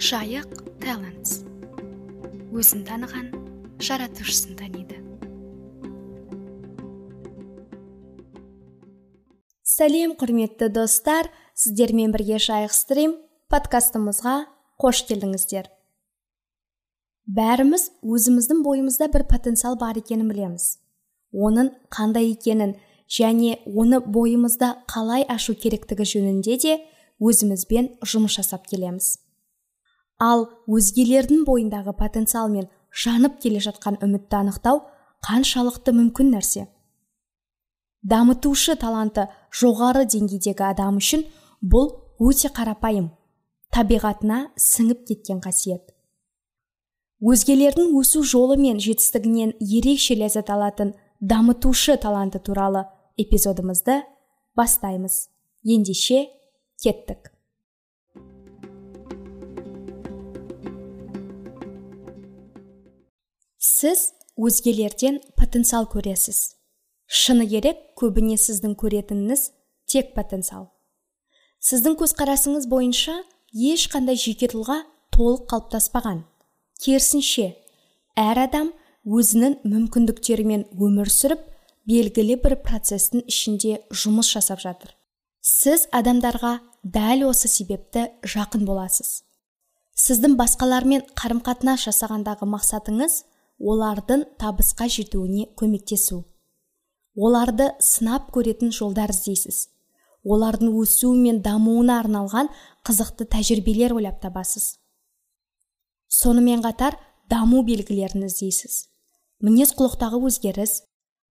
жайық талантс өзін таныған жаратушысын таниды. Сәлем құрметті достар. Сіздермен бірге жайық стрим подкастымызға қош келдіңіздер. Бәріміз өзіміздің бойымызда бір потенциал бар екенін білеміз. Оның қандай екенін және оны бойымызда қалай ашу керектігі жөнінде де өзімізбен жұмыс жасап келеміз. Ал өзгелердің бойындағы потенциал мен жанып келе жатқан үмітті анықтау қаншалықты мүмкін нәрсе? Дамытушы таланты жоғары деңгейдегі адам үшін бұл өте қарапайым табиғатына сіңіп кеткен қасиет. Өзгелердің өсу жолы мен жетістігінен ерекше ләззат алатын дамытушы таланты туралы эпизодымызды бастаймыз. Ендеше кеттік. Сіз өзгелерден потенциал көресіз. Шыны керек көбіне сіздің көретініңіз тек потенциал. Сіздің көзқарасыңыз бойынша ешқандай жеке тұлға толық қалыптаспаған. Керісінше әр адам өзінің мүмкіндіктерімен өмір сүріп белгілі бір процестің ішінде жұмыс жасап жатыр. Сіз адамдарға дәл осы себепті жақын боласыз. Сіздің басқалармен қарым қатынас жасағандағы мақсатыңыз олардың табысқа жетуіне көмектесу. Оларды сынап көретін жолдар іздейсіз. Олардың өсуі мен дамуына арналған қызықты тәжірибелер ойлап табасыз. Сонымен қатар даму белгілерін іздейсіз. Мінез құлықтағы өзгеріс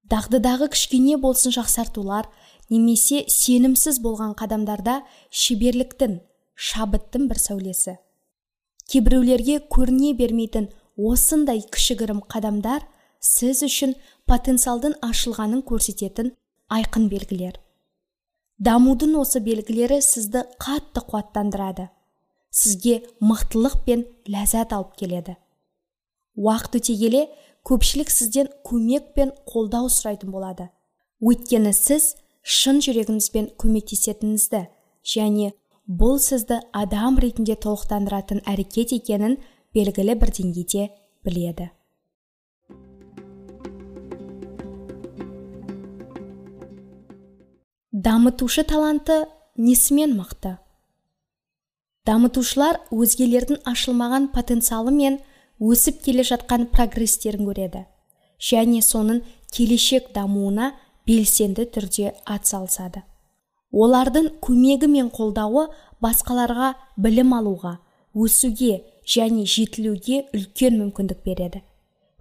дағдыдағы кішкене болсын жақсартулар немесе сенімсіз болған қадамдарда шеберліктің шабыттың бір сәулесі. Кейбіреулерге көріне бермейтін осындай кішігірім қадамдар сіз үшін потенциалдың ашылғанын көрсететін айқын белгілер. Дамудың осы белгілері сізді қатты қуаттандырады. Сізге мықтылық пен ләззат алып келеді. Уақыт өте келе көпшілік сізден көмек пен қолдау сұрайтын болады. Өйткені сіз шын жүрегіңізбен көмектесетініңізді және бұл сізді адам ретінде толықтандыратын әрекет екенін белгілі бір деңгейде біледі. Дамытушы таланты несімен мықты? Дамытушылар өзгелердің ашылмаған потенциалы мен өсіп келе жатқан прогрестерін көреді және соның келешек дамуына белсенді түрде атсалысады. Олардың көмегі мен қолдауы басқаларға білім алуға өсуге және жетілуге үлкен мүмкіндік береді.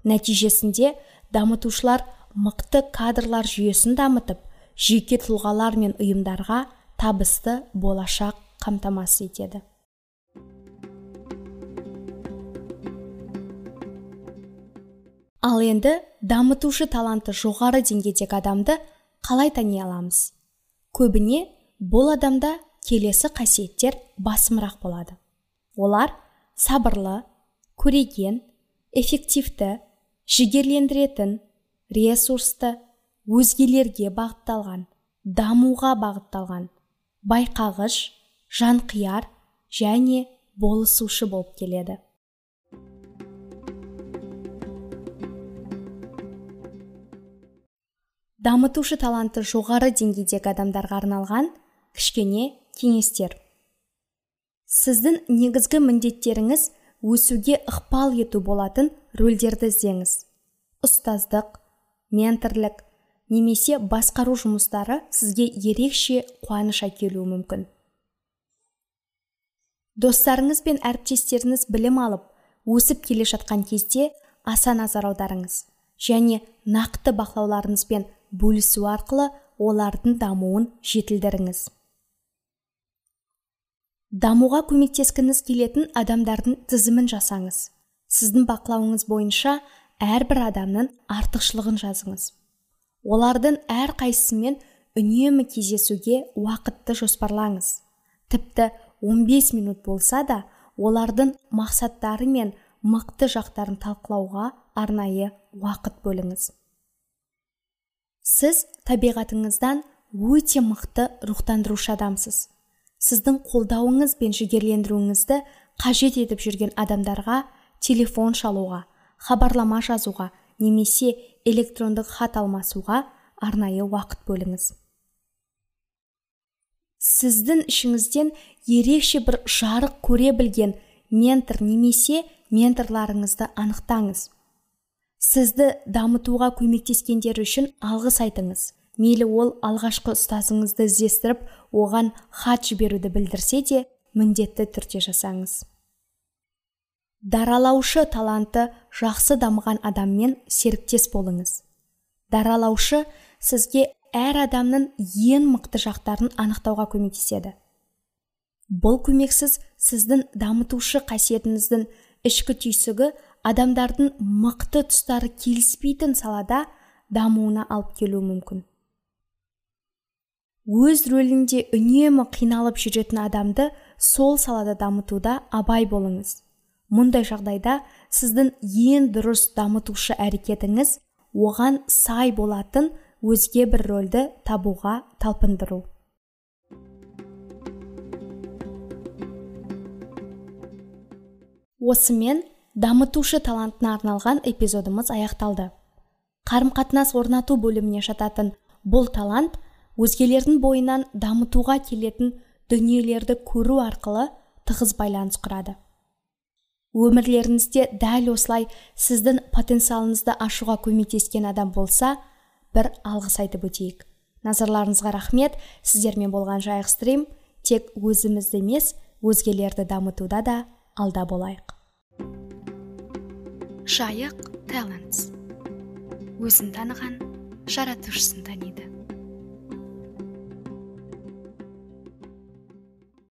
Нәтижесінде дамытушылар мықты кадрлар жүйесін дамытып жеке тұлғалар мен ұйымдарға табысты болашақ қамтамасыз етеді. Ал енді дамытушы таланты жоғары деңгейдегі адамды қалай тани аламыз? Көбіне бұл адамда келесі қасиеттер басымырақ болады. Олар сабырлы көреген эффективті жігерлендіретін ресурсты өзгелерге бағытталған дамуға бағытталған байқағыш жанқияр және болысушы болып келеді. Дамытушы таланты жоғары деңгейдегі адамдарға арналған кішкене кеңестер. Сіздің негізгі міндеттеріңіз өсуге ықпал ету болатын рөлдерді іздеңіз. Ұстаздық менторлік немесе басқару жұмыстары сізге ерекше қуаныш әкелуі мүмкін. Достарыңыз бен әріптестеріңіз білім алып өсіп келе жатқан кезде аса назар аударыңыз және нақты бақылауларыңызбен бөлісу арқылы олардың дамуын жетілдіріңіз. Дамуға көмектескіңіз келетін адамдардың тізімін жасаңыз. Сіздің бақылауыңыз бойынша әрбір адамның артықшылығын жазыңыз. Олардың әрқайсысымен үнемі кездесуге уақытты жоспарлаңыз. Тіпті 15 минут болса да олардың мақсаттары мен мықты жақтарын талқылауға арнайы уақыт бөліңіз. Сіз табиғатыңыздан өте мықты рухтандырушы адамсыз. Сіздің қолдауыңыз бен жігерлендіруіңізді қажет етіп жүрген адамдарға телефон шалуға хабарлама жазуға немесе электрондық хат алмасуға арнайы уақыт бөліңіз. Сіздің ішіңізден ерекше бір жарық көре білген ментор немесе менторларыңызды анықтаңыз. Сізді дамытуға көмектескендері үшін алғыс айтыңыз. Мейлі ол алғашқы ұстазыңызды іздестіріп оған хат жіберуді білдірсе де міндетті түрде жасаңыз. Даралаушы таланты жақсы дамыған адаммен серіктес болыңыз. Даралаушы сізге әр адамның ең мықты жақтарын анықтауға көмектеседі. Бұл көмексіз сіздің дамытушы қасиетіңіздің ішкі түйсігі адамдардың мықты тұстары келіспейтін салада дамуына алып келуі мүмкін. Өз рөлінде үнемі қиналып жүретін адамды сол салада дамытуда абай болыңыз. Мұндай жағдайда сіздің ең дұрыс дамытушы әрекетіңіз оған сай болатын өзге бір рөлді табуға талпындыру. Осымен дамытушы талантына арналған эпизодымыз аяқталды. Қарым-қатынас орнату бөліміне жататын бұл талант өзгелердің бойынан дамытуға келетін дүниелерді көру арқылы тығыз байланыс құрады. Өмірлеріңізде дәл осылай сіздің потенциалыңызды ашуға көмектескен адам болса бір алғыс айтып өтейік. Назарларыңызға рахмет. Сіздермен болған жайық стрим тек өзімізді емес өзгелерді дамытуда да алда болайық. Жайық талантс өзін таныған жаратушысын таниды.